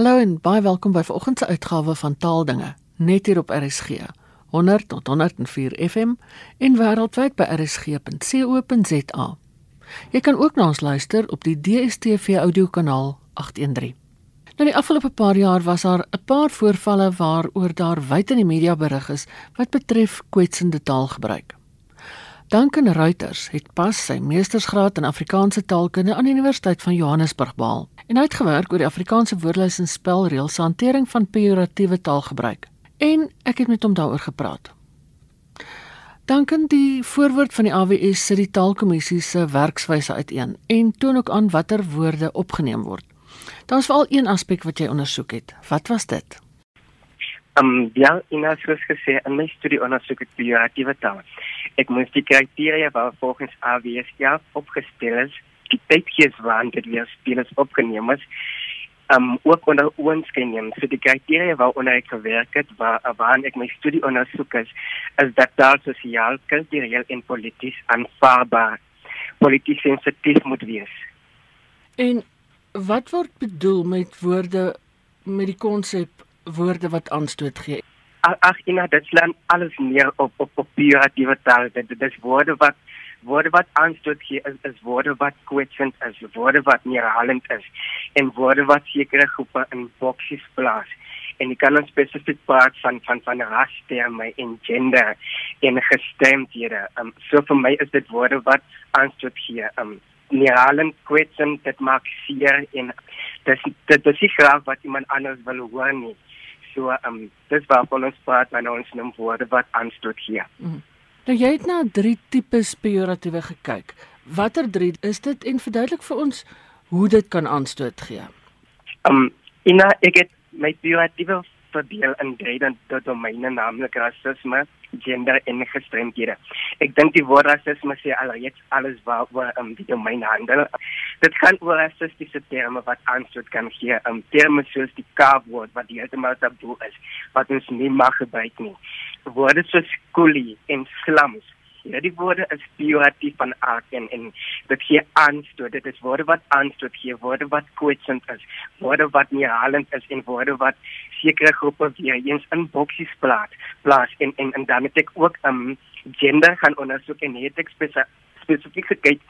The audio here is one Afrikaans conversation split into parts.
Hallo en baie welkom by vanoggend se uitgawe van Taaldinge, net hier op RSG. 100 tot 104 FM en wêreldwyd by rsg.co.za. Jy kan ook na ons luister op die DStv audiokanaal 813. Nou die afgelope paar jaar was daar 'n paar voorvalle waaroor daar wyd in die media berig is wat betref kwetsende taalgebruik. Duncan Reuters het pas sy meestersgraad in Afrikaanse taalkunde aan die Universiteit van Johannesburg behaal en hy het gewerk oor die Afrikaanse woordelys en spelreëls hantering van pejoratiewe taalgebruik. En ek het met hom daaroor gepraat. Duncan die voorwoord van die AWS sit die taalkommissie se werkswyse uiteen en toon ook aan watter woorde opgeneem word. Daar's veral een aspek wat jy ondersoek het. Wat was dit? Um, ja, in as gesê, in my studie ondersoek ek pejoratiewe taal. Ek moes die kriteria waar volgens AWS ja opgestel is, tydjies waarin dit weer spelers opgeneem is, um, ook onder neem. So die kriteria waaronder ek gewerk het, waar waarin ek my studie ondersoek is, is dat daar sosiaal, kultureel en polities aanvaarbaar, polities sensitief moet wees. En wat word bedoel met woorde met die konsep woorde wat aanstoot gee. Ag ina dit slaan alles neer op op op pejoratiewe taal. Dit is woorde wat woorde wat aanstoot gee is, is woorde wat kwetsend is, woorde wat neerhalend is en woorde wat sekere groepe in boksies plaas. En ek kan ons spesifiek praat van van van ras, terme en gender en gestemdhede. Um so vir my is dit woorde wat aanstoot gee. Um neerhalend, kwetsend, dit maak seer en dis dit is graag wat iemand anders wil hoor nie. So um, dis waar ons praat wanneer ons noem woorde wat aanstoot gee. Mm. Nou jy het na drie tipes pejoratiewe gekyk. Watter drie is dit en verduidelik vir ons hoe dit kan aanstoot gee? Ehm um, ina ek het my pejoratiewe verdeel in drie dan die domeine naamlik rasisme, gender en gestremdhede. Ek dink die woord rasisme sê alreeds alles waar waar um, die domein handel. Dit gaan oor rassistiese terme wat aanstoot kan gee. Um, terme soos die K-woord wat heeltemal taboe is, wat ons nie mag gebruik nie. Woorde soos coolie en slums Hierdie woorde is pejoratief van aard en en dit gee aanstoot. Dit is woorde wat aanstoot gee, woorde wat kwetsend is, woorde wat neerhalend is en woorde wat sekere groepe weer eens in boksies plaas. Plaas en en en het ek ook um gender gaan ondersoek en het ek spesifiek gekyk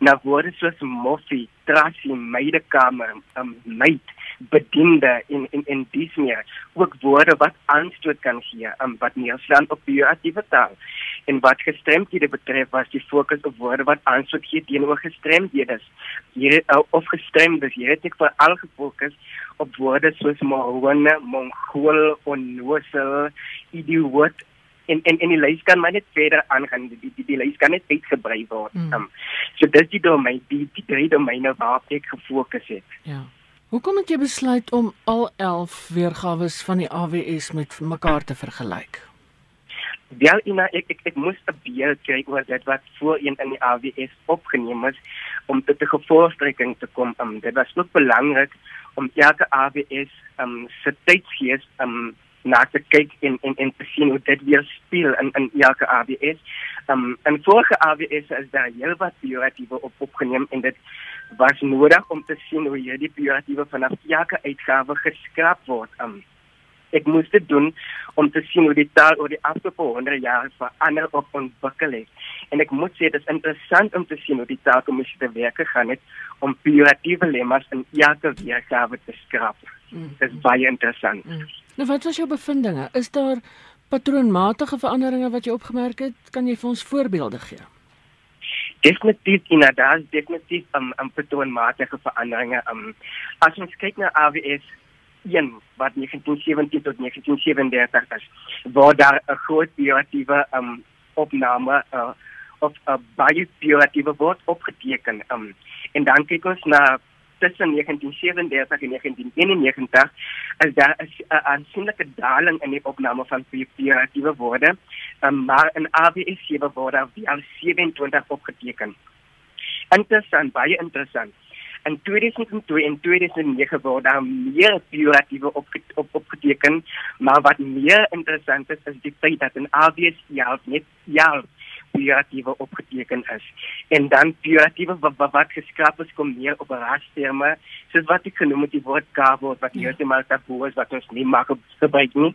na woorde soos moffie, trassie, meidekamer, um meid bediende in in in dis meer ook woorde wat aanstoot kan gee um, wat neerslaan op pejoratiewe taal en wat gestremdhede betref was die fokus op woorde wat aanstoot gee teenoor gestremdhede hier uh, of gestremdes hier het ek veral gefokus op woorde soos mohone mongool onnosel idioot en en en die lys kan maar net verder aangaan die die, die, die lys kan net uitgebrei word. Mm. Um, so dis die domein die die drie domeine waarop ek gefokus het. Ja. Hoekom het jy besluit om al 11 weergawe van die AWS met mekaar te vergelyk? Wel, ina ek ek ek moes 'n beeld kry oor dit wat voorheen in die AWS opgeneem is om tot 'n gevolgtrekking te kom. Um, dit was ook belangrik om elke AWS um se tydsgees um na te kyk en en en te sien hoe dit weer speel in in elke AWS. Um in vorige AWS is daar heel wat pejoratiewe op opgeneem en dit was nodig om te sien hoe hierdie pejoratiewe vanaf elke uitgawe geskraap word. Um ek moes dit doen om te sien hoe die taal oor die afgelope 100 jaar verander of ontwikkel het. En ek moet sê dit is interessant om te sien hoe die taalkommissie te werk gegaan het om pejoratiewe lemmas in elke weergawe te skraap. Mm. Dit is baie interessant. Mm. Nou wat was jou bevindinge? Is daar patroonmatige veranderinge wat jy opgemerk het? Kan jy vir ons voorbeelde gee? Definitief inderdaad, definitief 'n um, um, patroonmatige veranderinge. Um, as ons kyk na AWS 1 wat 1917 tot 1937 is, waar daar 'n groot pejoratiewe um, opname uh, of 'n uh, baie pejoratiewe woord opgeteken. Um, en dan kyk ons na tussen 1937 en 1991 is daar 'n aansienlike daling in die opname van pejoratiewe woorde, um, maar in AWS 7 word daar al 27 opgeteken. Interessant, baie interessant. In 2002 en 2009 word daar meer op, opgeteken, maar wat meer interessant is, is die feit dat in AWS 11 net 11 pejoratiewe opgeteken is. En dan pejoratiewe wat, wat, wat geskraap is kom neer op rasterme, soos wat ek genoem het die woord kabel wat hier ja. te maak taboe is wat ons nie mag gebruik nie.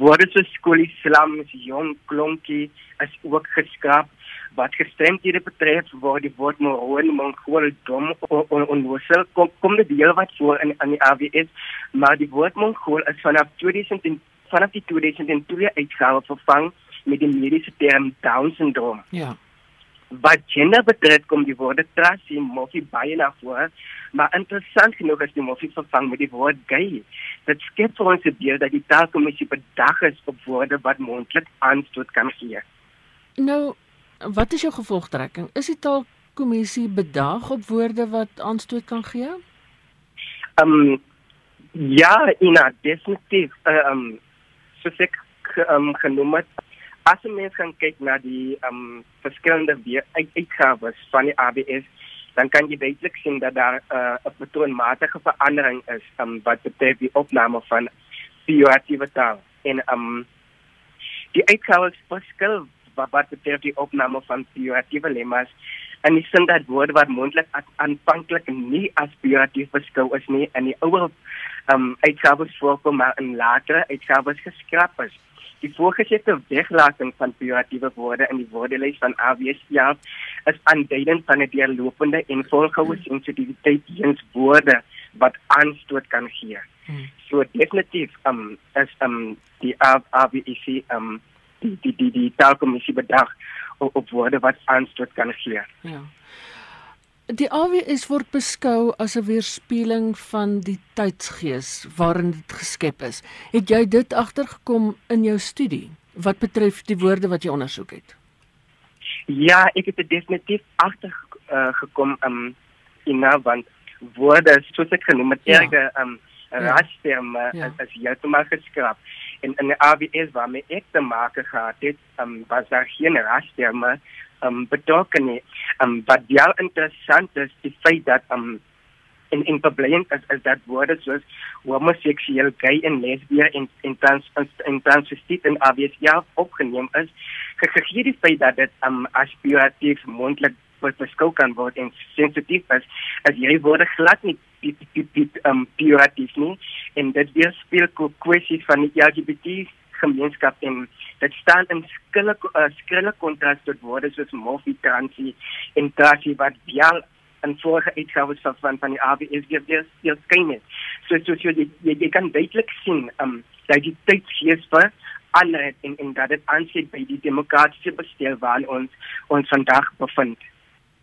Woorde soos skoolie, slam, jong, klonkie is ook geskraap wat gestremdhede betref word die woord moron mongool dom onwissel kom kom dit heel wat voor in aan die AWS maar die woord mongool is vanaf 2000 vanaf die 2002 uitgawe vervang met die mediese term down syndroom ja wat gender betref kom die woorde trans en morfie baie na vore maar interessant genoeg is die morfie vervang met die woord gay dit skep vir ons 'n beeld dat die taalkommissie bedag is op woorde wat moontlik aanstoot kan gee nou wat is jou gevolgtrekking? Is die taalkommissie bedag op woorde wat aanstoot kan gee? Ehm um, ja, ina definitief. Ehm um, soos ek um, genoem het, as jy mens gaan kyk na die um, verskillende uitgawes van die ABS, dan kan jy duidelik sien dat daar uh, 'n patroonmatige verandering is um, wat betref die opname van bioaktiewe taal en um, die uitgawes verskil wat wat betref die opname van pejoratiewe lemmas en die sin dat woorde wat moontlik aanvanklik nie as pejoratief beskou is nie in die ouer um uitgawes voorkom maar in latere uitgawes geskraap is. Die voorgesette weglating van pejoratiewe woorde in die woordelys van AWS is aanduidend van 'n deurlopende en volgehoue sensitiwiteit teenoor woorde wat aanstoot kan gee. Hmm. So definitief um is um die AWS um die die die die taalkommissie bedag op, op woorde wat aanstoot kan gee. Ja. Die AWS word beskou as 'n weerspieëling van die tydsgees waarin dit geskep is. Het jy dit agtergekom in jou studie wat betref die woorde wat jy ondersoek het? Ja, ek het dit definitief agtergekom uh, um in nou want woorde soos ek genoem het, ja. erge um ja. rasterme ja. as, as jy toe maar geskraap en in die AWS waarmee ek te maak gehad het, um, was daar geen rasterme um, betrokken nie. Um, wat wel interessant is, die feit dat um, in in probleem is, is dat woorde soos homoseksueel, gay en lesbier en en trans en transvestiet in AWS ja opgeneem is, gegee die feit dat dit um, aspiratief moontlik beskou kan word en sensitief is, as jy woorde glad nie die die um pejoratief nie en dit weerspieël kwessies van die LGBT gemeenskap en dit staan in skille uh, skrille kontras tot woorde soos morfie transie en transie wat wel en vorige uitgawes van van, van die ABS weer weer weer skyn het. So so so jy, jy, jy kan duidelik sien um dat die tydsgees vir ander en en dat dit aansluit by die demokratiese bestel waarin ons ons vandag bevind.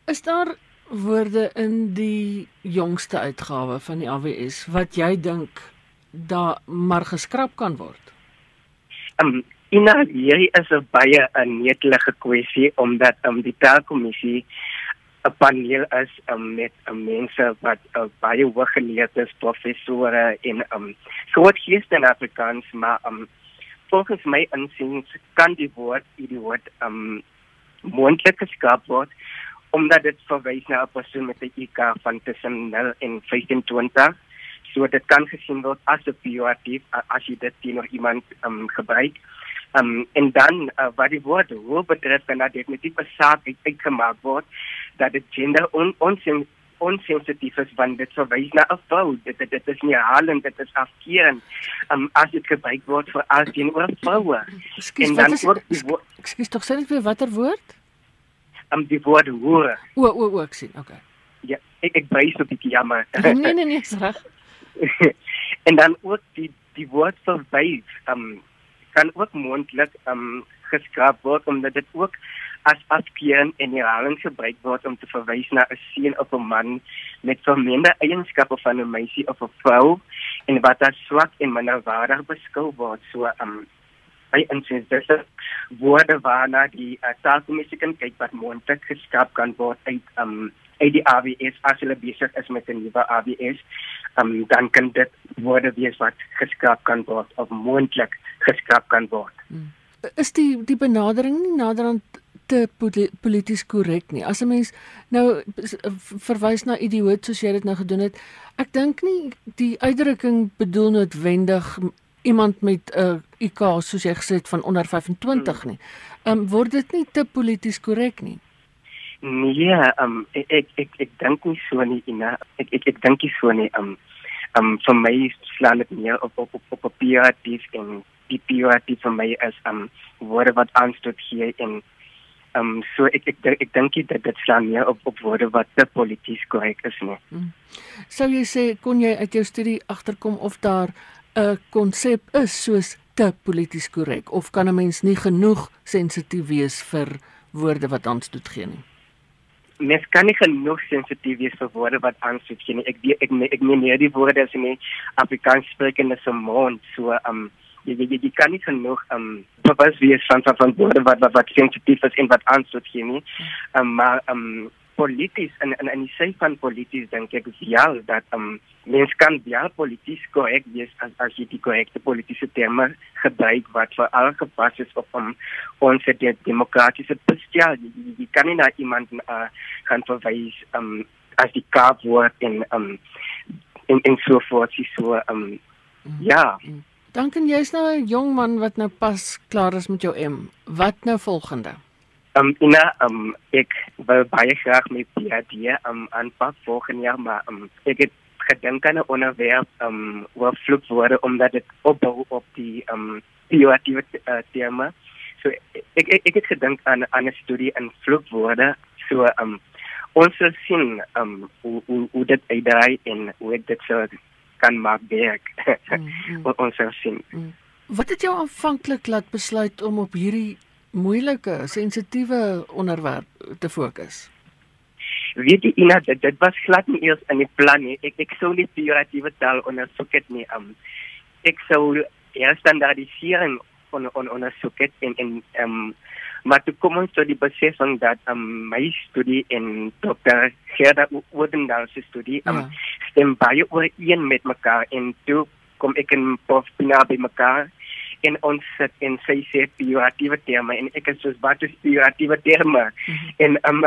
Is daar woorde in die jongste uitgawe van die AWS wat jy dink daar maar geskraap kan word? Um Ina, hierdie is 'n baie 'n netelige kwessie omdat um die taalkommissie 'n paneel is um, met um, mense wat uh, baie hooggeleerde professore en um groot geeste in Afrikaans maar um volgens my insiens kan die woord die woord um moontlik geskraap word omdat dit verwys na 'n persoon met 'n IQ van tussen 0 en 25. So dit kan gesien word as 'n pejoratief as jy dit teenoor iemand um, gebruik. Um, en dan uh, wat die woord hoe betref kan dat definitief 'n saak uitgemaak word dat dit gender on onsens onsensitief is want dit verwys na 'n vrou dit dit, dit is nie halend dit is afkeerend um, as dit gebruik word vir as teenoor vroue en dan word Ekskuus tog sê net weer watter woord um, die woord hoor. O o o ek sien. Okay. Ja, ek ek wys op die jammer. nee nee nee, reg. en dan ook die die woord verwys um kan ook moontlik um geskraap word omdat dit ook as afkeering en herhaling gebruik word om te verwys na 'n seun of 'n man met vermeende eienskappe van 'n meisie of 'n vrou en wat as swak en minderwaardig beskou word. So um by insiens dis woorde waarna die uh, taalkommissie kan kyk wat moontlik geskep kan word uit um uit die AWS as hulle besig is met 'n nuwe AWS um dan kan dit woorde wees wat geskep kan word of moontlik geskep kan word hmm. is die die benadering nie naderhand te polities korrek nie. As 'n mens nou verwys na idioot soos jy dit nou gedoen het, ek dink nie die uitdrukking bedoel noodwendig iemand met 'n uh, IQ soos jy gesê het van onder 25 nie. Ehm um, word dit nie te polities korrek nie. Nee, um, ek ek ek, ek dink nie so nie, Ina. Ek ek, ek dink nie so nie. Um um vir my slaan dit meer op op op, op papier dis en die PRT vir my is um woorde wat aanstoot gee en um so ek ek ek dink dit dit slaan meer op op woorde wat te polities korrek is nie. Hmm. Sou jy sê kon jy uit jou studie agterkom of daar 'n konsep is soos te polities korrek of kan 'n mens nie genoeg sensitief wees vir woorde wat aanstoot gee nie? Mens kan nie genoeg sensitief wees vir woorde wat aanstoot gee nie. Ek ek ek, meen nie die woorde as in Afrikaans sprekende se mond so um jy jy jy kan nie genoeg um bewus wees van van woorde wat wat, wat sensitief is en wat aanstoot gee nie. Um maar um polities en en en sê van polities dink ek ja dat um mens kan ja polities korrek wees as as jy die korrekte politieke terme gebruik wat vir al gepas is op um, ons die demokratiese bestel jy, jy, jy kan nie na iemand uh, kan verwys um as die kaap word in um in in so voort so um mm. ja Dankie jy's nou 'n jong man wat nou pas klaar is met jou M. Wat nou volgende? Um Ina, um ek wil baie graag met PhD um aanpak volgende jaar, maar um ek het gedink aan 'n onderwerp um oor vloekwoorde omdat dit opbou op die um bioaktiewe uh, tema. So ek ek ek het gedink aan aan 'n studie in vloekwoorde. So um ons sal sien um hoe hoe, hoe dit uitdraai en hoe dit so kan maak werk. Mm, mm. ons sal sien. Mm. Wat het jou aanvanklik laat besluit om op hierdie moeilike, sensitiewe onderwerp te fokus? Weet jy Ina, dit, dit was glad nie eers in die plan nie. Ek ek sou nie figuratiewe taal ondersoek het nie. Um, ek sou eers standaardisering on on ondersoek het en en um, maar toe kom ons tot die besefing dat um, my studie en Dr. Gerda Woodendal se studie um, ja. stem baie ooreen met mekaar en toe kom ek in Prof. Pina by mekaar en ons sit en sê sê figuratiewe terme en ek is soos wat is figuratiewe terme? Mm -hmm. en um,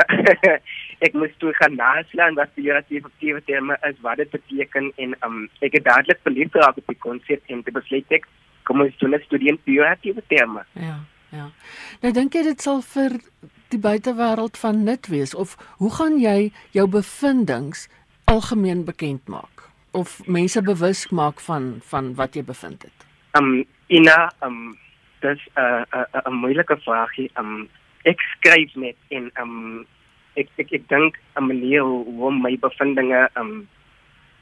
ek moes toe gaan naslaan wat figuratiewe terme is wat dit beteken en um, ek het dadelik verlief geraak op die konsep en te besluit ek kom ons doen 'n studie in figuratiewe terme. Ja ja. Nou dink jy dit sal vir die buitewêreld van nut wees? Of hoe gaan jy jou bevindinge algemeen bekend maak? Of mense bewus maak van van wat jy bevind het um Ina, um dis 'n 'n 'n moeilike vraagie. Um ek skryf net en um ek ek ek dink 'n manier hoe my bevindinge um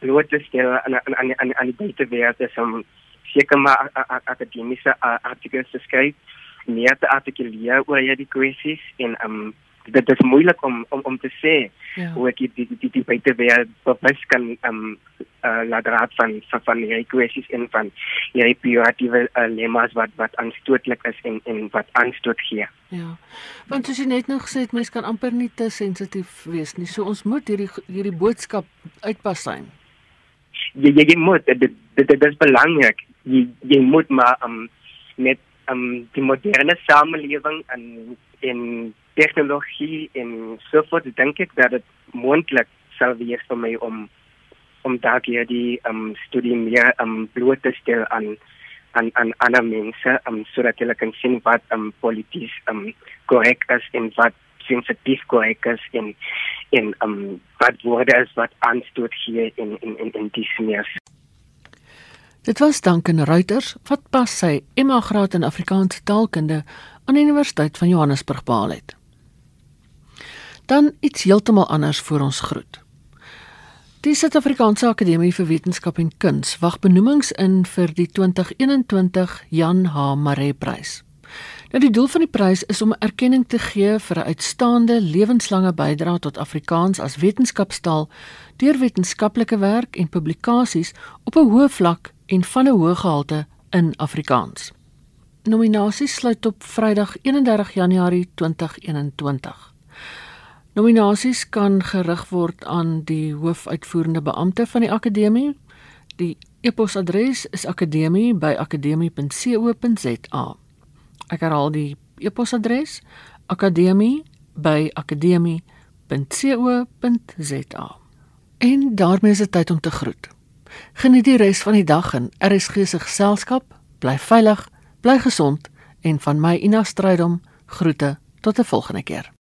bloot te stel aan aan aan aan die buitewêreld is om seker maar akademiese artikels te skryf, meer te artikuleer oor hierdie kwessies en um dit is moeilik om om om te sê ja. hoe ek die die die, die buitewêreld bewus kan um uh, laat raad van van, van hierdie kwessies en van hierdie pejoratieve uh, lemma's wat wat aanstootlik is en en wat aanstoot gee. Ja. Want soos jy net nog gesê het, mense kan amper nie te sensitief wees nie. So ons moet hierdie hierdie boodskap uitpas sy. Jy jy, jy moet dit dit, dit is belangrik. Jy jy moet maar um met um die moderne samelewing en en tegnologie en so voort dink ek dat dit moontlik sal wees vir my om om daar hier die um, studie meer um, bloot te stel aan aan aan ander mense um, sodat hulle kan sien wat um, polities um, korrek is en wat sensitief korrek is en en um, wat woorde is wat aanstoot hier in in in in die smeers. Dit was Duncan Reuters wat pas sy Emma graad in Afrikaanse taalkunde aan die Universiteit van Johannesburg behaal het. Dan iets heeltemal anders vir ons groet. Die Suid-Afrikaanse Akademie vir Wetenskap en Kuns wag benoemings in vir die 2021 Jan H. Maree Prys. Nou die doel van die prys is om erkenning te gee vir 'n uitstaande lewenslange bydrae tot Afrikaans as wetenskapstaal deur wetenskaplike werk en publikasies op 'n hoë vlak en van 'n hoë gehalte in Afrikaans. Nominasies sluit op Vrydag 31 Januarie 2021. Nominasies kan gerig word aan die hoofuitvoerende beampte van die akademie. Die e-posadres is akademie@akademie.co.za. Ek herhaal die e-posadres: akademie@akademie.co.za. En daarmee is dit tyd om te groet. Geniet die res van die dag in RSG se geselskap Bly veilig, bly gesond en van my Ina Strydom groete tot 'n volgende keer.